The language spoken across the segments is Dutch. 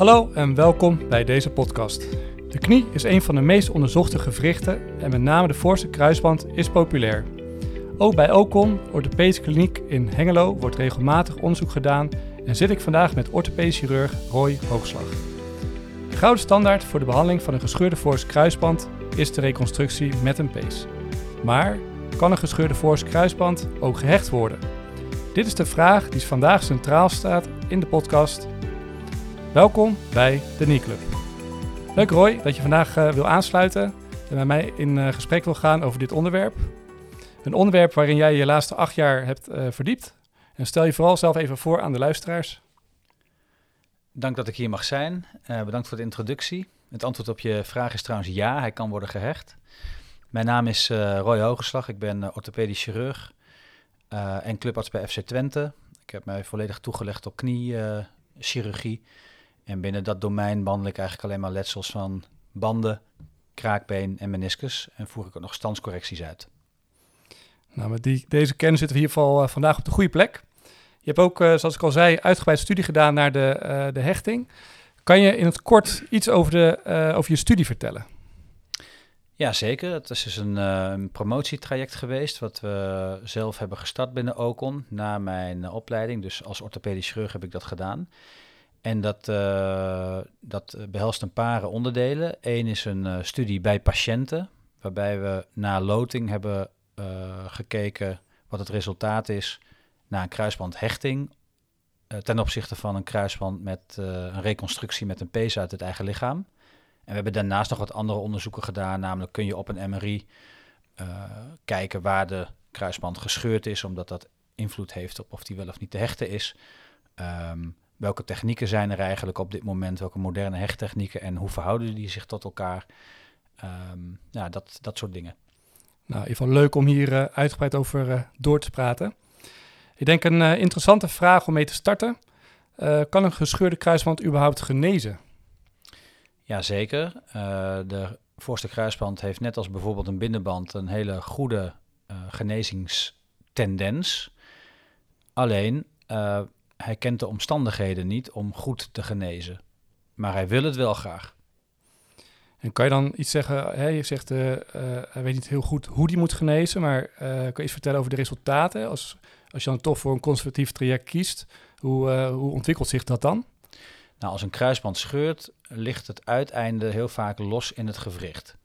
Hallo en welkom bij deze podcast. De knie is een van de meest onderzochte gewrichten en met name de voorste kruisband is populair. Ook bij Ocon, orthopedische kliniek in Hengelo, wordt regelmatig onderzoek gedaan en zit ik vandaag met orthopedisch chirurg Roy Hoogslag. De gouden standaard voor de behandeling van een gescheurde voorste kruisband is de reconstructie met een pees. Maar kan een gescheurde voorste kruisband ook gehecht worden? Dit is de vraag die vandaag centraal staat in de podcast. Welkom bij de Knee Club. Leuk Roy dat je vandaag uh, wil aansluiten en met mij in uh, gesprek wil gaan over dit onderwerp. Een onderwerp waarin jij je laatste acht jaar hebt uh, verdiept. En stel je vooral zelf even voor aan de luisteraars. Dank dat ik hier mag zijn. bedankt voor de introductie. Het antwoord op je vraag is trouwens ja, hij kan worden gehecht. Mijn naam is Roy Hogeslag, ik ben orthopedisch chirurg en clubarts bij FC Twente. Ik heb mij volledig toegelegd op kniechirurgie. En binnen dat domein behandel ik eigenlijk alleen maar letsels van banden, kraakbeen en meniscus. En voer ik ook nog standscorrecties uit. Nou, met die, deze kennis zitten we in ieder geval uh, vandaag op de goede plek. Je hebt ook, uh, zoals ik al zei, uitgebreid studie gedaan naar de, uh, de hechting. Kan je in het kort iets over, de, over je studie vertellen? Ja, zeker. Het is dus een, een, promotietraject geweest wat we zelf hebben gestart binnen Ocon na mijn opleiding. Dus als orthopedisch chirurg heb ik dat gedaan. En dat, uh, dat behelst een paar onderdelen. Eén is een uh, studie bij patiënten, waarbij we na loting hebben uh, gekeken wat het resultaat is na een kruisbandhechting ten opzichte van een kruisband met een reconstructie met een pees uit het eigen lichaam. En we hebben daarnaast nog wat andere onderzoeken gedaan, namelijk kun je op een MRI kijken waar de kruisband gescheurd is, omdat dat invloed heeft op of die wel of niet te hechten is. Um, welke technieken zijn er eigenlijk op dit moment? Welke moderne hechttechnieken en hoe verhouden die zich tot elkaar? Um, ja, dat, dat soort dingen. Nou, in ieder geval leuk om hier uh, uitgebreid over uh, door te praten. Ik denk een uh, interessante vraag om mee te starten. kan een gescheurde kruisband überhaupt genezen? Jazeker. de voorste kruisband heeft net als bijvoorbeeld een binnenband een hele goede genezingstendens. Alleen hij kent de omstandigheden niet om goed te genezen. Maar hij wil het wel graag. En kan je dan iets zeggen? Hè, je zegt, uh, uh, hij weet niet heel goed hoe die moet genezen, maar uh, kan je iets vertellen over de resultaten? Als, als je dan toch voor een conservatief traject kiest, hoe, hoe ontwikkelt zich dat dan? Nou, als een kruisband scheurt, ligt het uiteinde heel vaak los in het gewricht.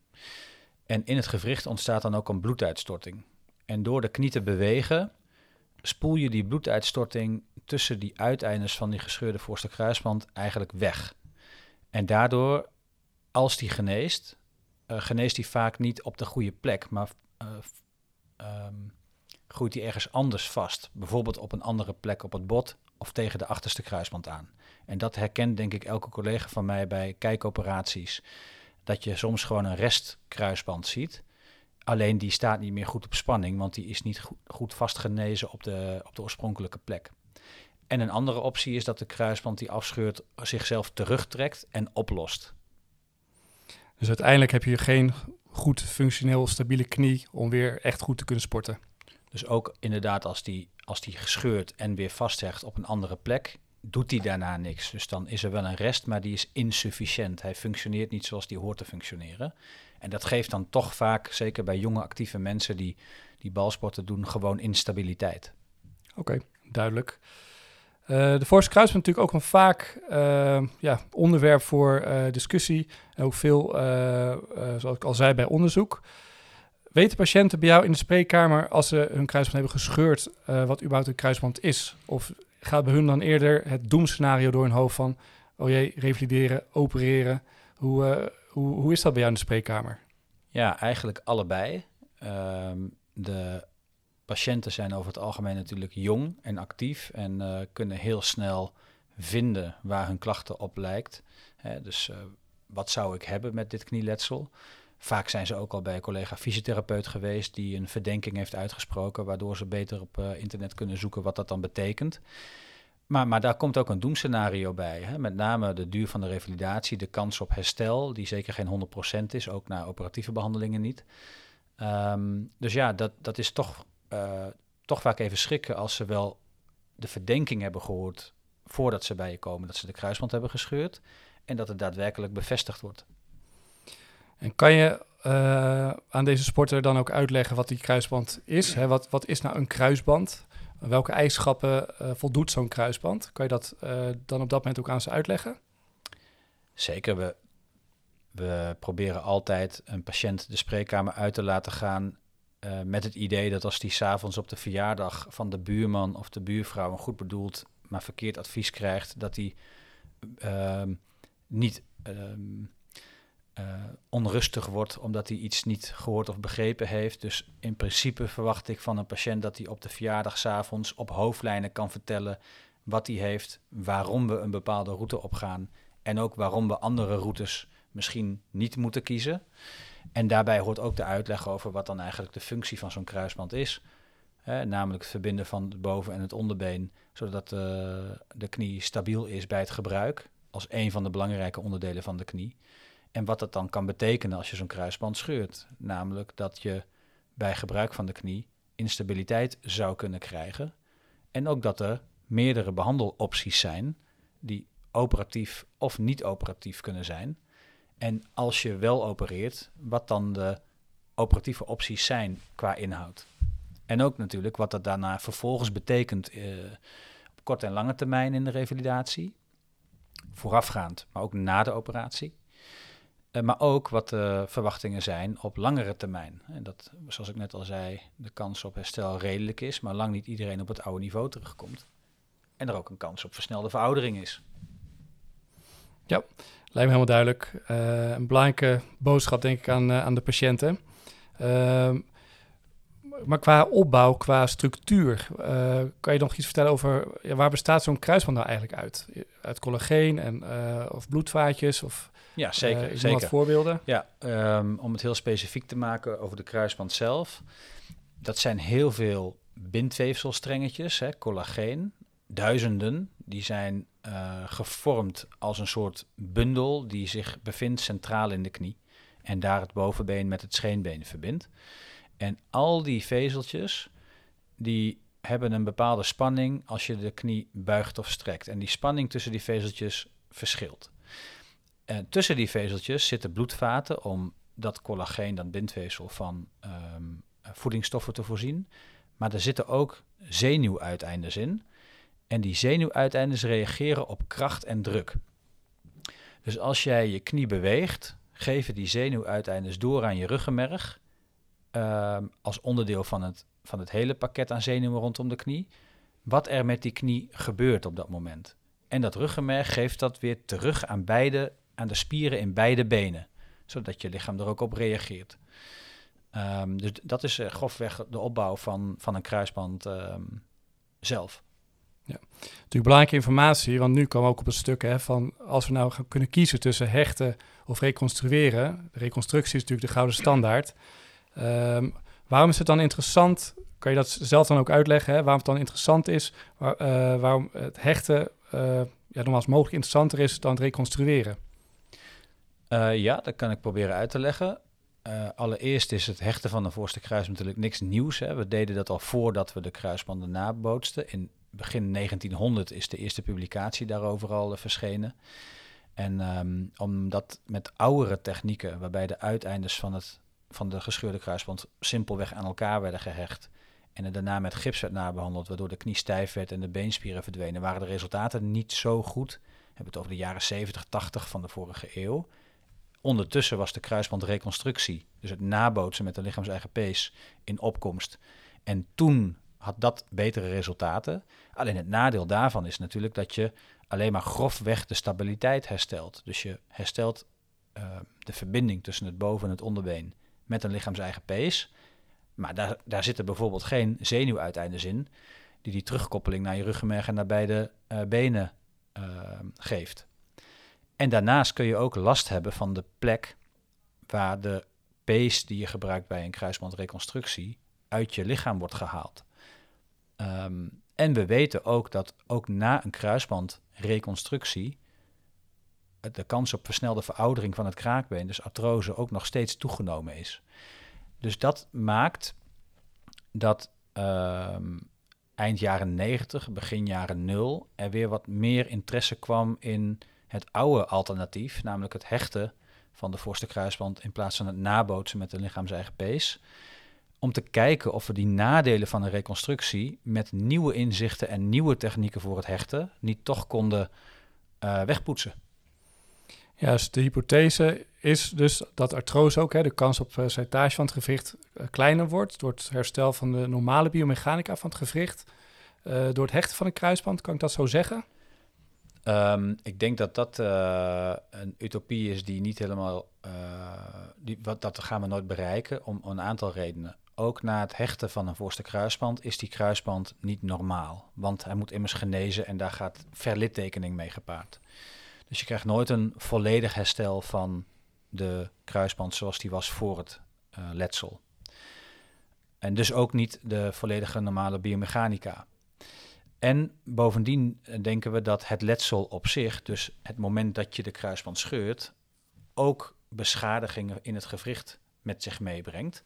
En in het gewricht ontstaat dan ook een bloeduitstorting. En door de knie te bewegen, spoel je die bloeduitstorting tussen die uiteindes van die gescheurde voorste kruisband eigenlijk weg. En daardoor, als die geneest, uh, geneest die vaak niet op de goede plek, maar uh, um, groeit die ergens anders vast. Bijvoorbeeld op een andere plek op het bot of tegen de achterste kruisband aan. En dat herkent denk ik elke collega van mij bij kijkoperaties. Dat je soms gewoon een restkruisband ziet. Alleen die staat niet meer goed op spanning, want die is niet goed, goed vastgenezen op de, op de oorspronkelijke plek. En een andere optie is dat de kruisband die afscheurt zichzelf terugtrekt en oplost. Dus uiteindelijk heb je geen goed functioneel stabiele knie om weer echt goed te kunnen sporten. Dus ook inderdaad als die, als die gescheurd en weer vasthecht op een andere plek, doet hij daarna niks. Dus dan is er wel een rest, maar die is insufficiënt. Hij functioneert niet zoals die hoort te functioneren. En dat geeft dan toch vaak, zeker bij jonge actieve mensen die, die balsporten doen, gewoon instabiliteit. Oké, duidelijk. Uh, de Force Kruis is natuurlijk ook een vaak uh, ja, onderwerp voor uh, discussie. En ook veel, zoals ik al zei, bij onderzoek. Weten patiënten bij jou in de spreekkamer als ze hun kruisband hebben gescheurd, wat überhaupt een kruisband is? Of gaat bij hun dan eerder het doemscenario door hun hoofd van, oh jee, revalideren, opereren? Hoe, hoe, hoe is dat bij jou in de spreekkamer? Ja, eigenlijk allebei. Um, de patiënten zijn over het algemeen natuurlijk jong en actief en uh, kunnen heel snel vinden waar hun klachten op lijkt. Hè, dus uh, wat zou ik hebben met dit knieletsel? Vaak zijn ze ook al bij een collega fysiotherapeut geweest die een verdenking heeft uitgesproken, waardoor ze beter op uh, internet kunnen zoeken wat dat dan betekent. Maar, maar daar komt ook een doemscenario bij. Hè? Met name de duur van de revalidatie, de kans op herstel, die zeker geen 100% is, ook na operatieve behandelingen niet. Um, dus ja, dat, dat is toch, uh, toch vaak even schrikken als ze wel de verdenking hebben gehoord voordat ze bij je komen dat ze de kruisband hebben gescheurd en dat het daadwerkelijk bevestigd wordt. En kan je uh, aan deze sporter dan ook uitleggen wat die kruisband is? Hè? Wat, wat is nou een kruisband? Welke eigenschappen uh, voldoet zo'n kruisband? Kan je dat uh, dan op dat moment ook aan ze uitleggen? Zeker. We, we proberen altijd een patiënt de spreekkamer uit te laten gaan met het idee dat als die s'avonds op de verjaardag van de buurman of de buurvrouw een goed bedoeld, maar verkeerd advies krijgt, dat hij ehm, niet um, uh, onrustig wordt omdat hij iets niet gehoord of begrepen heeft. Dus in principe verwacht ik van een patiënt dat hij op de verjaardagsavonds op hoofdlijnen kan vertellen wat hij heeft, waarom we een bepaalde route opgaan en ook waarom we andere routes misschien niet moeten kiezen. En daarbij hoort ook de uitleg over wat dan eigenlijk de functie van zo'n kruisband is. Namelijk het verbinden van het boven- en het onderbeen, zodat uh, de knie stabiel is bij het gebruik, als een van de belangrijke onderdelen van de knie. En wat dat dan kan betekenen als je zo'n kruisband scheurt. Namelijk dat je bij gebruik van de knie instabiliteit zou kunnen krijgen. En ook dat er meerdere behandelopties zijn die operatief of niet operatief kunnen zijn. En als je wel opereert, wat dan de operatieve opties zijn qua inhoud. En ook natuurlijk wat dat daarna vervolgens betekent eh, op korte en lange termijn in de revalidatie. Voorafgaand, maar ook na de operatie. Uh, maar ook wat de verwachtingen zijn op langere termijn. En dat, zoals ik net al zei, de kans op herstel redelijk is, maar lang niet iedereen op het oude niveau terugkomt. En er ook een kans op versnelde veroudering is. Ja, lijkt me helemaal duidelijk. Uh, een belangrijke boodschap, denk ik, aan, uh, aan de patiënten. Ehm, maar qua opbouw, qua structuur, kan je nog iets vertellen over ja, waar bestaat zo'n kruisband nou eigenlijk uit? Uit collageen en, of bloedvaatjes? Of ja, zeker. Uh, zeker. Wat voorbeelden? Ja, um, om het heel specifiek te maken over de kruisband zelf. Dat zijn heel veel bindweefselstrengetjes, hè, collageen. Duizenden, die zijn uh, gevormd als een soort bundel die zich bevindt centraal in de knie. En daar het bovenbeen met het scheenbeen verbindt. En al die vezeltjes, die hebben een bepaalde spanning als je de knie buigt of strekt. En die spanning tussen die vezeltjes verschilt. En tussen die vezeltjes zitten bloedvaten om dat collageen, dat bindweefsel, van um, voedingsstoffen te voorzien. Maar er zitten ook zenuwuiteindes in. En die zenuwuiteindes reageren op kracht en druk. Dus als jij je knie beweegt, geven die zenuwuiteindes door aan je ruggenmerg. Um, als onderdeel van het, van het hele pakket aan zenuwen rondom de knie. Wat er met die knie gebeurt op dat moment. En dat ruggenmerg geeft dat weer terug aan beide aan de spieren in beide benen, zodat je lichaam er ook op reageert. Um, dus dat is uh, grofweg de opbouw van, van een kruisband um, zelf. Ja, natuurlijk belangrijke informatie, want nu komen we ook op een stuk hè, van als we nou gaan kunnen kiezen tussen hechten of reconstrueren. Reconstructie is natuurlijk de gouden standaard. Um, waarom is het dan interessant? Kan je dat zelf dan ook uitleggen? Hè, waarom het dan interessant is? Waar, uh, waarom het hechten uh, ja, nogmaals mogelijk interessanter is dan het reconstrueren? Uh, ja, dat kan ik proberen uit te leggen. Uh, allereerst is het hechten van een voorste kruis natuurlijk niks nieuws. Hè. We deden dat al voordat we de kruisbanden nabootsten. In begin 1900 is de eerste publicatie daarover al uh, verschenen. En um, omdat met oudere technieken, waarbij de uiteindes van, het, van de gescheurde kruisband simpelweg aan elkaar werden gehecht en er daarna met gips werd nabehandeld, waardoor de knie stijf werd en de beenspieren verdwenen, waren de resultaten niet zo goed. We hebben het over de jaren 70, 80 van de vorige eeuw. Ondertussen was de kruisbandreconstructie, dus het nabootsen met de lichaams-eigen pees, in opkomst. En toen had dat betere resultaten. Alleen het nadeel daarvan is natuurlijk dat je alleen maar grofweg de stabiliteit herstelt. Dus je herstelt uh, de verbinding tussen het boven- en het onderbeen met een lichaams-eigen pees. Maar daar, daar zitten bijvoorbeeld geen zenuwuiteindes in die die terugkoppeling naar je ruggenmerg en naar beide uh, benen uh, geeft. En daarnaast kun je ook last hebben van de plek waar de pees die je gebruikt bij een kruisbandreconstructie uit je lichaam wordt gehaald. Um, en we weten ook dat ook na een kruisbandreconstructie de kans op versnelde veroudering van het kraakbeen, dus artrose, ook nog steeds toegenomen is. Dus dat maakt dat um, eind jaren 90, begin jaren 0 er weer wat meer interesse kwam in het oude alternatief, namelijk het hechten van de voorste kruisband in plaats van het nabootsen met de lichaams-eigen pees. Om te kijken of we die nadelen van een reconstructie met nieuwe inzichten en nieuwe technieken voor het hechten niet toch konden uh, wegpoetsen. Juist, de hypothese is dus dat artrose ook, hè, de kans op uh, slijtage van het gewricht uh, kleiner wordt door het herstel van de normale biomechanica van het gewricht. Door het hechten van een kruisband, kan ik dat zo zeggen? Um, ik denk dat dat een utopie is die niet helemaal, die, wat, dat gaan we nooit bereiken om een aantal redenen. Ook na het hechten van een voorste kruisband is die kruisband niet normaal, want hij moet immers genezen en daar gaat verlittekening mee gepaard. Dus je krijgt nooit een volledig herstel van de kruisband zoals die was voor het uh, letsel. En dus ook niet de volledige normale biomechanica. En bovendien eh, denken we dat het letsel op zich, dus het moment dat je de kruisband scheurt, ook beschadigingen in het gewricht met zich meebrengt.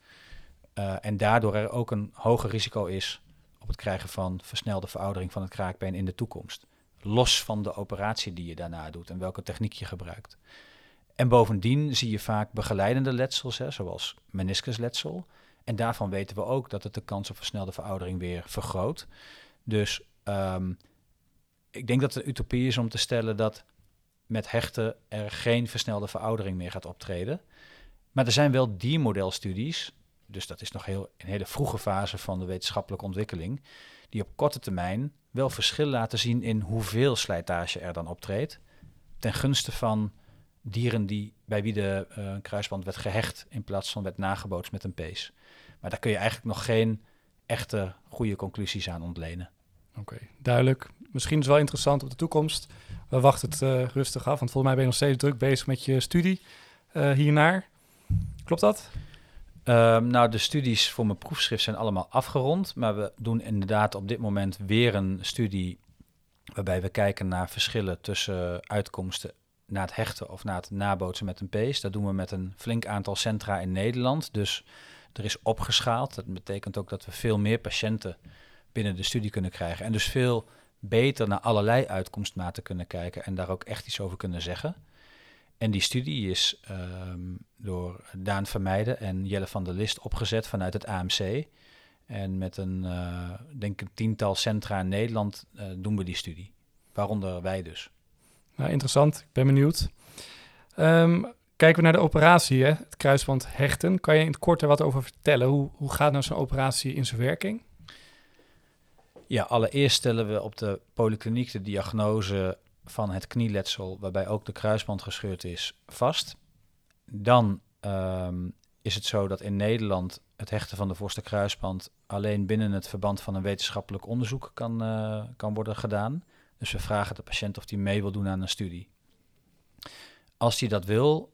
Uh, en daardoor er ook een hoger risico is op het krijgen van versnelde veroudering van het kraakbeen in de toekomst. Los van de operatie die je daarna doet en welke techniek je gebruikt. En bovendien zie je vaak begeleidende letsels, hè, zoals meniscusletsel. En daarvan weten we ook dat het de kans op versnelde veroudering weer vergroot. Dus um, ik denk dat het utopie is om te stellen dat met hechten er geen versnelde veroudering meer gaat optreden. Maar er zijn wel diermodelstudies, dus dat is nog heel, een hele vroege fase van de wetenschappelijke ontwikkeling, die op korte termijn wel verschil laten zien in hoeveel slijtage er dan optreedt. Ten gunste van dieren die, bij wie de uh, kruisband werd gehecht in plaats van werd nagebootst met een pees. Maar daar kun je eigenlijk nog geen echte goede conclusies aan ontlenen. Oké, duidelijk. Misschien is het wel interessant op de toekomst. We wachten het uh, rustig af, want volgens mij ben je nog steeds druk bezig met je studie uh, hiernaar. Klopt dat? Um, nou, de studies voor mijn proefschrift zijn allemaal afgerond, maar we doen inderdaad op dit moment weer een studie waarbij we kijken naar verschillen tussen uitkomsten na het hechten of na het nabootsen met een pees. Dat doen we met een flink aantal centra in Nederland. Dus er is opgeschaald. Dat betekent ook dat we veel meer patiënten binnen de studie kunnen krijgen. En dus veel beter naar allerlei uitkomstmaten kunnen kijken en daar ook echt iets over kunnen zeggen. En die studie is um, door Daan Vermeijden en Jelle van der List opgezet vanuit het AMC. En met een, uh, denk een tiental centra in Nederland uh, doen we die studie. Waaronder wij dus. Nou, interessant. Ik ben benieuwd. Um, kijken we naar de operatie, hè? het kruisband hechten. Kan je in het kort er wat over vertellen? Hoe, hoe gaat nou zo'n operatie in zijn werking? Ja, allereerst stellen we op de polykliniek de diagnose van het knieletsel, waarbij ook de kruisband gescheurd is, vast. Dan um, is het zo dat in Nederland het hechten van de voorste kruisband alleen binnen het verband van een wetenschappelijk onderzoek kan, uh, kan worden gedaan. Dus we vragen de patiënt of hij mee wil doen aan een studie. Als hij dat wil,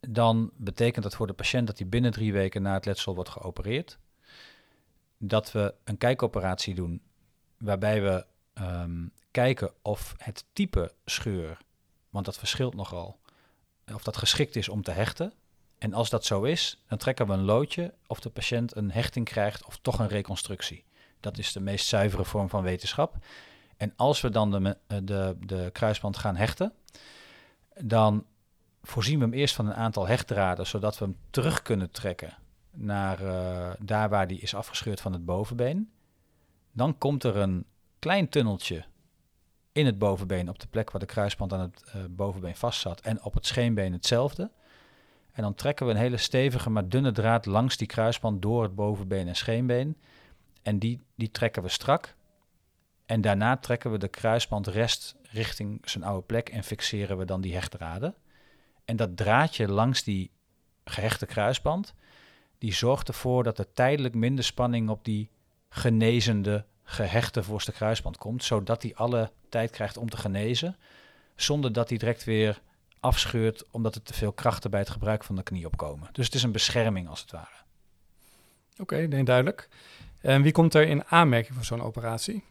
dan betekent dat voor de patiënt dat hij binnen drie weken na het letsel wordt geopereerd. Dat we een kijkoperatie doen waarbij we um, kijken of het type scheur, want dat verschilt nogal, of dat geschikt is om te hechten. En als dat zo is, dan trekken we een loodje of de patiënt een hechting krijgt of toch een reconstructie. Dat is de meest zuivere vorm van wetenschap. En als we dan de, de, de kruisband gaan hechten, dan voorzien we hem eerst van een aantal hechtdraden, zodat we hem terug kunnen trekken naar uh, daar waar die is afgescheurd van het bovenbeen. Dan komt er een klein tunneltje in het bovenbeen op de plek waar de kruisband aan het uh, bovenbeen vast zat en op het scheenbeen hetzelfde. En dan trekken we een hele stevige maar dunne draad langs die kruisband door het bovenbeen en scheenbeen. En die, die trekken we strak. En daarna trekken we de kruisband rest richting zijn oude plek en fixeren we dan die hechtdraden. En dat draadje langs die gehechte kruisband, die zorgt ervoor dat er tijdelijk minder spanning op die genezende, gehechte voorste kruisband komt, zodat hij alle tijd krijgt om te genezen, zonder dat hij direct weer afscheurt omdat er te veel krachten bij het gebruik van de knie opkomen. Dus het is een bescherming als het ware. Oké, okay, nee, duidelijk. En wie komt er in aanmerking voor zo'n operatie?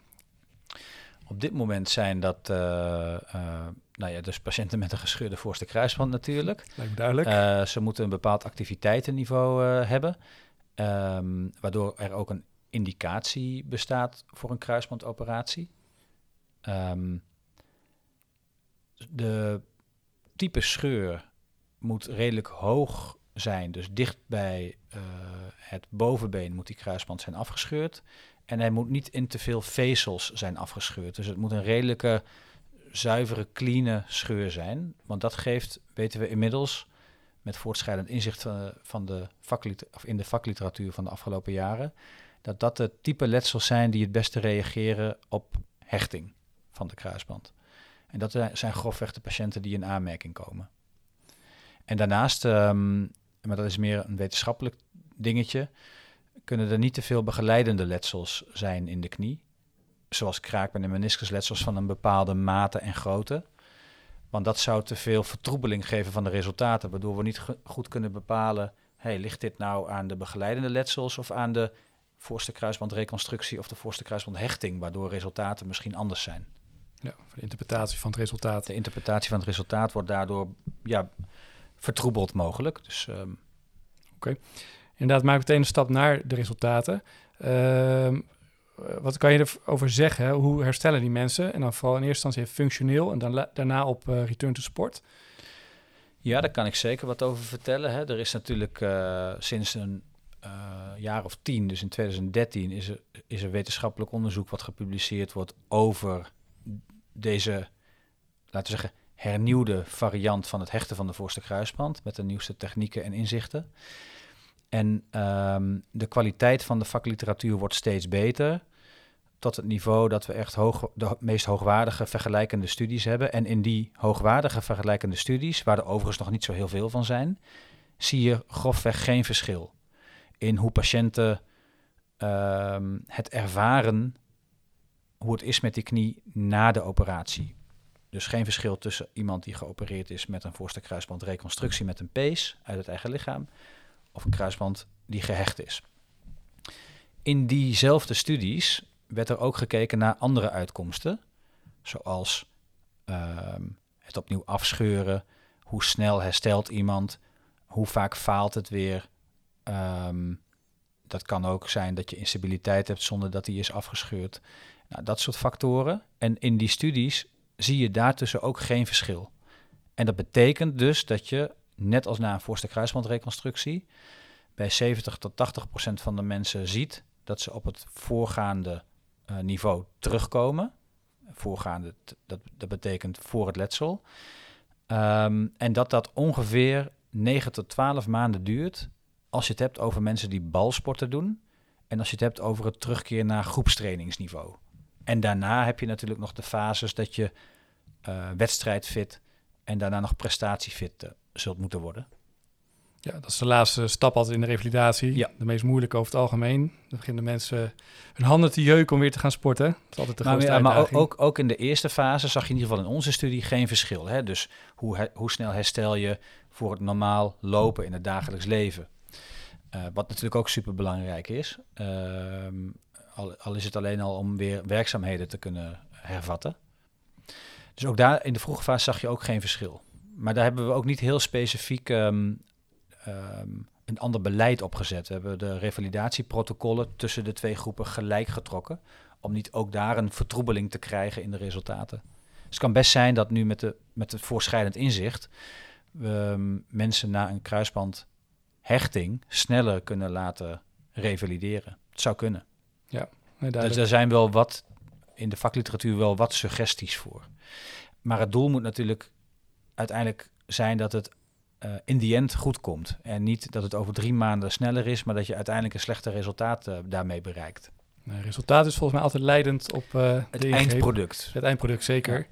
Op dit moment zijn dat uh, uh, nou ja, dus patiënten met een gescheurde voorste kruisband natuurlijk. Lijkt me duidelijk. Uh, ze moeten een bepaald activiteitenniveau hebben, um, waardoor er ook een indicatie bestaat voor een kruisbandoperatie. Ehm, de type scheur moet redelijk hoog zijn, dus dicht bij uh, het bovenbeen moet die kruisband zijn afgescheurd. En hij moet niet in te veel vezels zijn afgescheurd. Dus het moet een redelijke, zuivere, clean scheur zijn. Want dat geeft, weten we inmiddels, met voortschrijdend inzicht van de of in de vakliteratuur van de afgelopen jaren, dat dat de type letsels zijn die het beste reageren op hechting van de kruisband. En dat zijn grofweg de patiënten die in aanmerking komen. En daarnaast, um, maar dat is meer een wetenschappelijk dingetje, kunnen er niet te veel begeleidende letsels zijn in de knie. Zoals kraakbeen en meniscusletsels van een bepaalde mate en grootte. Want dat zou te veel vertroebeling geven van de resultaten, waardoor we niet goed kunnen bepalen, hey, ligt dit nou aan de begeleidende letsels of aan de voorste kruisbandreconstructie of de voorste kruisbandhechting, waardoor resultaten misschien anders zijn. Ja, de interpretatie van het resultaat. De interpretatie van het resultaat wordt daardoor ja, vertroebeld mogelijk. Dus, um... Oké. Inderdaad, maak meteen een stap naar de resultaten. Uh, wat kan je erover zeggen? Hoe herstellen die mensen? En dan vooral in eerste instantie functioneel en dan daarna op uh, return to sport. Ja, daar kan ik zeker wat over vertellen. Hè. Er is natuurlijk uh, sinds een jaar of tien, dus in 2013, is er, is er wetenschappelijk onderzoek wat gepubliceerd wordt over deze, laten we zeggen, hernieuwde variant van het hechten van de voorste kruisband met de nieuwste technieken en inzichten. En um, de kwaliteit van de vakliteratuur wordt steeds beter. Tot het niveau dat we echt hoog, de meest hoogwaardige vergelijkende studies hebben. En in die hoogwaardige vergelijkende studies, waar er overigens nog niet zo heel veel van zijn, zie je grofweg geen verschil in hoe patiënten um, het ervaren, hoe het is met die knie na de operatie. Dus geen verschil tussen iemand die geopereerd is met een voorste kruisbandreconstructie met een pees uit het eigen lichaam of een kruisband die gehecht is. In diezelfde studies werd er ook gekeken naar andere uitkomsten, zoals uh, het opnieuw afscheuren, hoe snel herstelt iemand, hoe vaak faalt het weer. Um, dat kan ook zijn dat je instabiliteit hebt zonder dat die is afgescheurd. Nou, dat soort factoren. En in die studies zie je daartussen ook geen verschil. En dat betekent dus dat je net als na een voorste kruisbandreconstructie, bij 70 tot 80 procent van de mensen ziet dat ze op het voorgaande uh, niveau terugkomen. Voorgaande, dat, dat betekent voor het letsel. Um, en dat dat ongeveer 9 tot 12 maanden duurt als je het hebt over mensen die balsporten doen. En als je het hebt over het terugkeer naar groepstrainingsniveau. En daarna heb je natuurlijk nog de fases dat je uh, wedstrijdfit en daarna nog prestatiefit uh, zult moeten worden. Ja, dat is de laatste stap altijd in de revalidatie. Ja. De meest moeilijke over het algemeen. Dan beginnen mensen hun handen te jeuken om weer te gaan sporten. Dat is altijd de grootste maar, maar ook, ook in de eerste fase zag je in ieder geval in onze studie geen verschil. Hè? Dus hoe, hoe snel herstel je voor het normaal lopen in het dagelijks leven? Uh, wat natuurlijk ook super belangrijk is. Uh, al, al, is het alleen al om weer werkzaamheden te kunnen hervatten. Dus ook daar in de vroege fase zag je ook geen verschil. Maar daar hebben we ook niet heel specifiek um, um, een ander beleid opgezet. We hebben de revalidatieprotocollen tussen de twee groepen gelijk getrokken. Om niet ook daar een vertroebeling te krijgen in de resultaten. Dus het kan best zijn dat nu met, de, met het voorschrijdend inzicht um, mensen na een kruisbandhechting sneller kunnen laten revalideren. Het zou kunnen. Ja, dus er zijn wel wat in de vakliteratuur wel wat suggesties voor. Maar het doel moet natuurlijk uiteindelijk zijn dat het uh, in die end goed komt. En niet dat het over drie maanden sneller is, maar dat je uiteindelijk een slechter resultaat uh, daarmee bereikt. Het resultaat is volgens mij altijd leidend op uh, het eindproduct. Het eindproduct, zeker.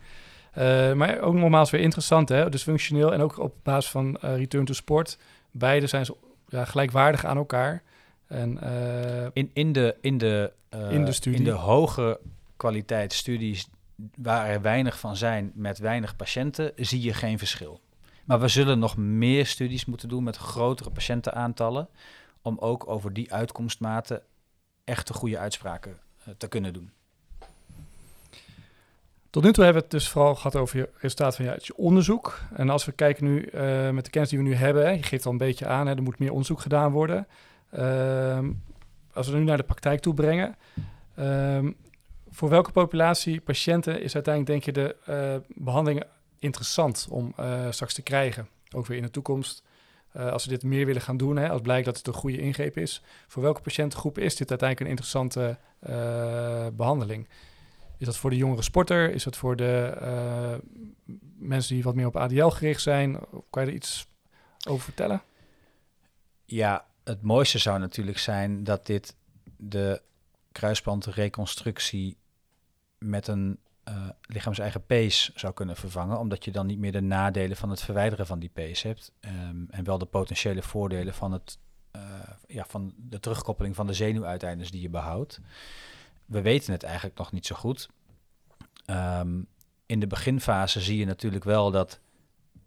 Ja. maar ook nogmaals weer interessant, hè? dus functioneel en ook op basis van return to sport. Beide zijn zo, ja, gelijkwaardig aan elkaar. En, in, in, de, in, de, in, de studie. in de hoge kwaliteit studies waar er weinig van zijn met weinig patiënten, zie je geen verschil. Maar we zullen nog meer studies moeten doen met grotere patiëntenaantallen, om ook over die uitkomstmaten echte goede uitspraken uh, te kunnen doen. Tot nu toe hebben we het dus vooral gehad over je resultaat van je, onderzoek. En als we kijken nu uh, met de kennis die we nu hebben, je geeft al een beetje aan, hè, er moet meer onderzoek gedaan worden. Uh, als we nu naar de praktijk toe brengen, ehm, voor welke populatie patiënten is uiteindelijk, denk je, de uh, behandeling interessant om uh, straks te krijgen? Ook weer in de toekomst. Uh, als we dit meer willen gaan doen, hè, als blijkt dat het een goede ingreep is, voor welke patiëntengroep is dit uiteindelijk een interessante behandeling? Is dat voor de jongere sporter? Is dat voor de mensen die wat meer op ADL gericht zijn? Kan je er iets over vertellen? Ja, het mooiste zou natuurlijk zijn dat dit de kruisbandreconstructie met een uh, lichaams-eigen pees zou kunnen vervangen, omdat je dan niet meer de nadelen van het verwijderen van die pees hebt um, en wel de potentiële voordelen van, het, uh, ja, van de terugkoppeling van de zenuwuiteindes die je behoudt. We weten het eigenlijk nog niet zo goed. Um, in de beginfase zie je natuurlijk wel dat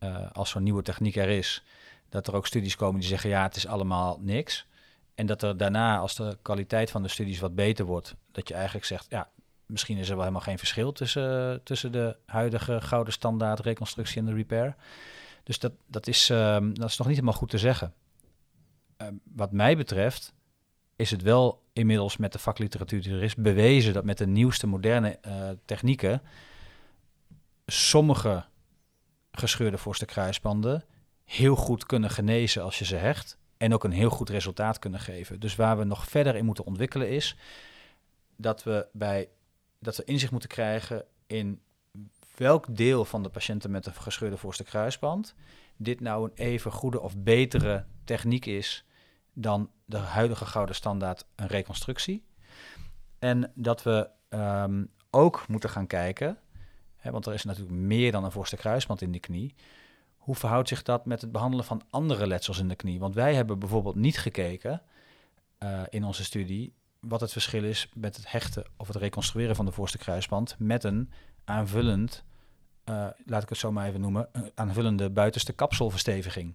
uh, als zo'n nieuwe techniek er is, dat er ook studies komen die zeggen ja, het is allemaal niks. En dat er daarna, als de kwaliteit van de studies wat beter wordt, dat je eigenlijk zegt, ja, misschien is er wel helemaal geen verschil tussen, tussen de huidige gouden standaard reconstructie en de repair. Dus dat, dat, is, um, dat is nog niet helemaal goed te zeggen. Uh, wat mij betreft is het wel inmiddels met de vakliteratuur die er is bewezen dat met de nieuwste moderne uh, technieken sommige gescheurde voorste kruisbanden heel goed kunnen genezen als je ze hecht. En ook een heel goed resultaat kunnen geven. Dus waar we nog verder in moeten ontwikkelen is dat we, bij, dat we inzicht moeten krijgen in welk deel van de patiënten met een gescheurde voorste kruisband dit nou een even goede of betere techniek is dan de huidige gouden standaard een reconstructie. En dat we um, ook moeten gaan kijken, hè, want er is natuurlijk meer dan een voorste kruisband in de knie hoe verhoudt zich dat met het behandelen van andere letsels in de knie? Want wij hebben bijvoorbeeld niet gekeken uh, in onze studie wat het verschil is met het hechten of het reconstrueren van de voorste kruisband met een aanvullend, uh, laat ik het zo maar even noemen, een aanvullende buitenste kapselversteviging.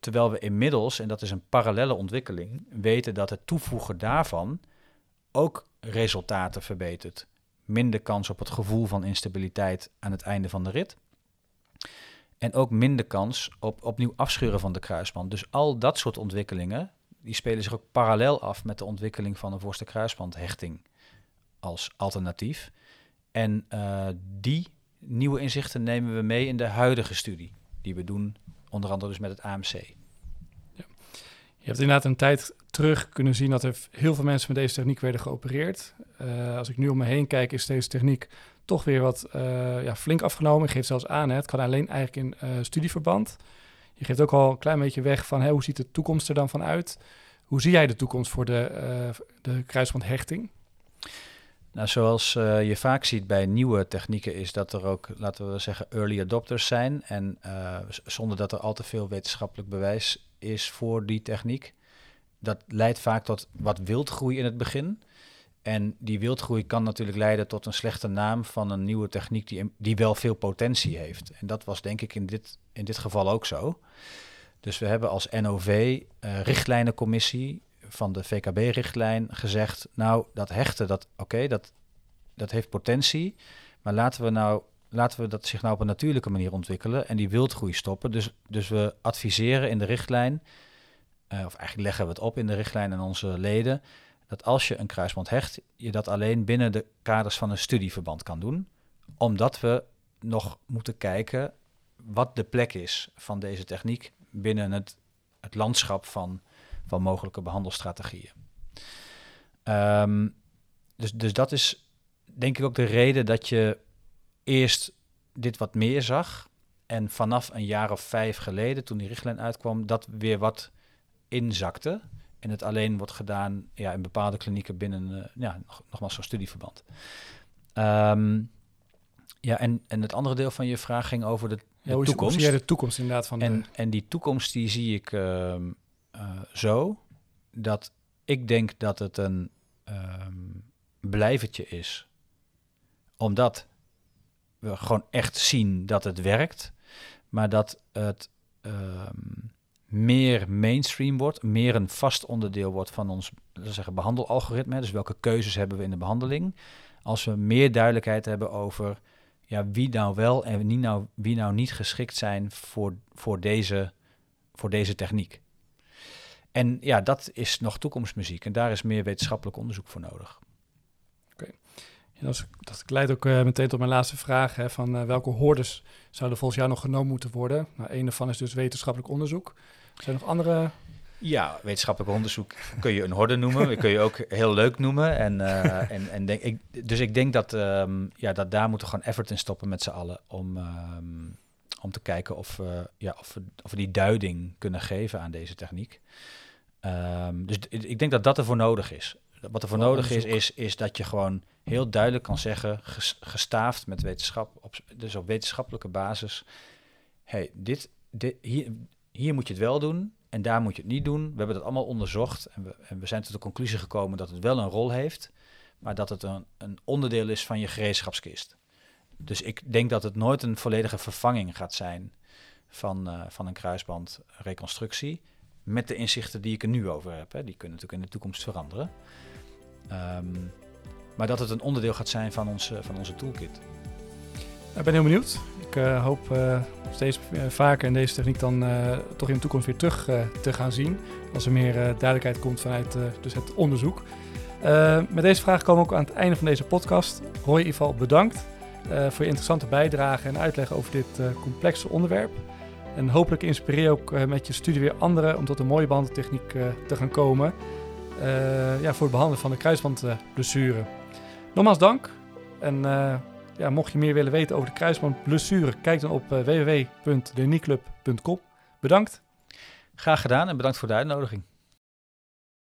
Terwijl we inmiddels, en dat is een parallele ontwikkeling, weten dat het toevoegen daarvan ook resultaten verbetert. Minder kans op het gevoel van instabiliteit aan het einde van de rit. En ook minder kans op opnieuw afscheuren van de kruisband. Dus al dat soort ontwikkelingen, die spelen zich ook parallel af met de ontwikkeling van een voorste kruisbandhechting als alternatief. En uh, die nieuwe inzichten nemen we mee in de huidige studie, die we doen, onder andere dus met het AMC. Ja. Je hebt inderdaad een tijd terug kunnen zien dat er heel veel mensen met deze techniek werden geopereerd. Uh, als ik nu om me heen kijk, is deze techniek toch weer wat uh, ja, flink afgenomen. Je geeft zelfs aan, hè, het kan alleen eigenlijk in studieverband. Je geeft ook al een klein beetje weg van hoe ziet de toekomst er dan van uit? Hoe zie jij de toekomst voor de, uh, de kruisbandhechting? Nou, zoals uh, je vaak ziet bij nieuwe technieken is dat er ook, laten we zeggen, early adopters zijn. En uh, zonder dat er al te veel wetenschappelijk bewijs is voor die techniek. Dat leidt vaak tot wat wildgroei in het begin. En die wildgroei kan natuurlijk leiden tot een slechte naam van een nieuwe techniek die, die wel veel potentie heeft. En dat was denk ik in dit, in dit geval ook zo. Dus we hebben als NOV, uh, richtlijnencommissie van de VKB-richtlijn, gezegd: Nou, dat hechten, dat, oké, dat, dat heeft potentie. Maar laten we, nou, laten we dat zich nou op een natuurlijke manier ontwikkelen en die wildgroei stoppen. Dus, dus we adviseren in de richtlijn, uh, of eigenlijk leggen we het op in de richtlijn aan onze leden dat als je een kruisband hecht, je dat alleen binnen de kaders van een studieverband kan doen. Omdat we nog moeten kijken wat de plek is van deze techniek binnen het, het landschap van, van mogelijke behandelstrategieën. Um, dus, dus dat is denk ik ook de reden dat je eerst dit wat meer zag. En vanaf een jaar of vijf geleden, toen die richtlijn uitkwam, dat weer wat inzakte. En het alleen wordt gedaan ja, in bepaalde klinieken binnen, uh, ja, nog, nogmaals zo'n studieverband. Um, ja, en, en het andere deel van je vraag ging over de, de ja, hoe toekomst. Hoe zie jij de toekomst inderdaad van en, de... en die toekomst die zie ik uh, uh, zo, dat ik denk dat het een um, blijvertje is. Omdat we gewoon echt zien dat het werkt, maar dat het... Um, meer mainstream wordt, meer een vast onderdeel wordt van ons zeggen, behandelalgoritme. Dus welke keuzes hebben we in de behandeling? Als we meer duidelijkheid hebben over ja, wie nou wel en wie nou, wie nou niet geschikt zijn voor, voor, deze, voor deze techniek. en ja, dat is nog toekomstmuziek en daar is meer wetenschappelijk onderzoek voor nodig. Dat, dat leidt ook uh, meteen tot mijn laatste vraag. Hè, van uh, welke hoorders zouden volgens jou nog genomen moeten worden? Nou, een daarvan is dus wetenschappelijk onderzoek. Zijn er nog andere ja, wetenschappelijk onderzoek kun je een horde noemen. kun je ook heel leuk noemen. En, uh, en, en denk, ik, dus ik denk dat, um, ja, dat daar moeten we gewoon effort in stoppen met z'n allen. Om, um, om te kijken of, uh, ja, of, we, of we die duiding kunnen geven aan deze techniek. Um, dus ik denk dat dat ervoor nodig is. Wat er voor nodig is, is, is dat je gewoon heel duidelijk kan zeggen, gestaafd met wetenschap, op, dus op wetenschappelijke basis. hey, dit, dit, hier, hier moet je het wel doen en daar moet je het niet doen. We hebben dat allemaal onderzocht en we, en we zijn tot de conclusie gekomen dat het wel een rol heeft, maar dat het een, een onderdeel is van je gereedschapskist. Dus ik denk dat het nooit een volledige vervanging gaat zijn van, uh, van een kruisbandreconstructie. Met de inzichten die ik er nu over heb. Hè. Die kunnen natuurlijk in de toekomst veranderen. Um, maar dat het een onderdeel gaat zijn van onze, van onze toolkit. Ik ben heel benieuwd. Ik uh, hoop uh, steeds vaker in deze techniek dan toch in de toekomst weer terug te gaan zien. Als er meer duidelijkheid komt vanuit dus het onderzoek. met deze vraag komen we ook aan het einde van deze podcast. Roy Ival, bedankt voor je interessante bijdrage en uitleg over dit complexe onderwerp. En hopelijk inspireer ook met je studie weer anderen om tot een mooie bandentechniek te gaan komen. ja, voor het behandelen van de kruisbandblessure. Nogmaals dank. En ja, mocht je meer willen weten over de kruisbandblessure, kijk dan op uh, www.denieclub.com. Bedankt. Graag gedaan en bedankt voor de uitnodiging.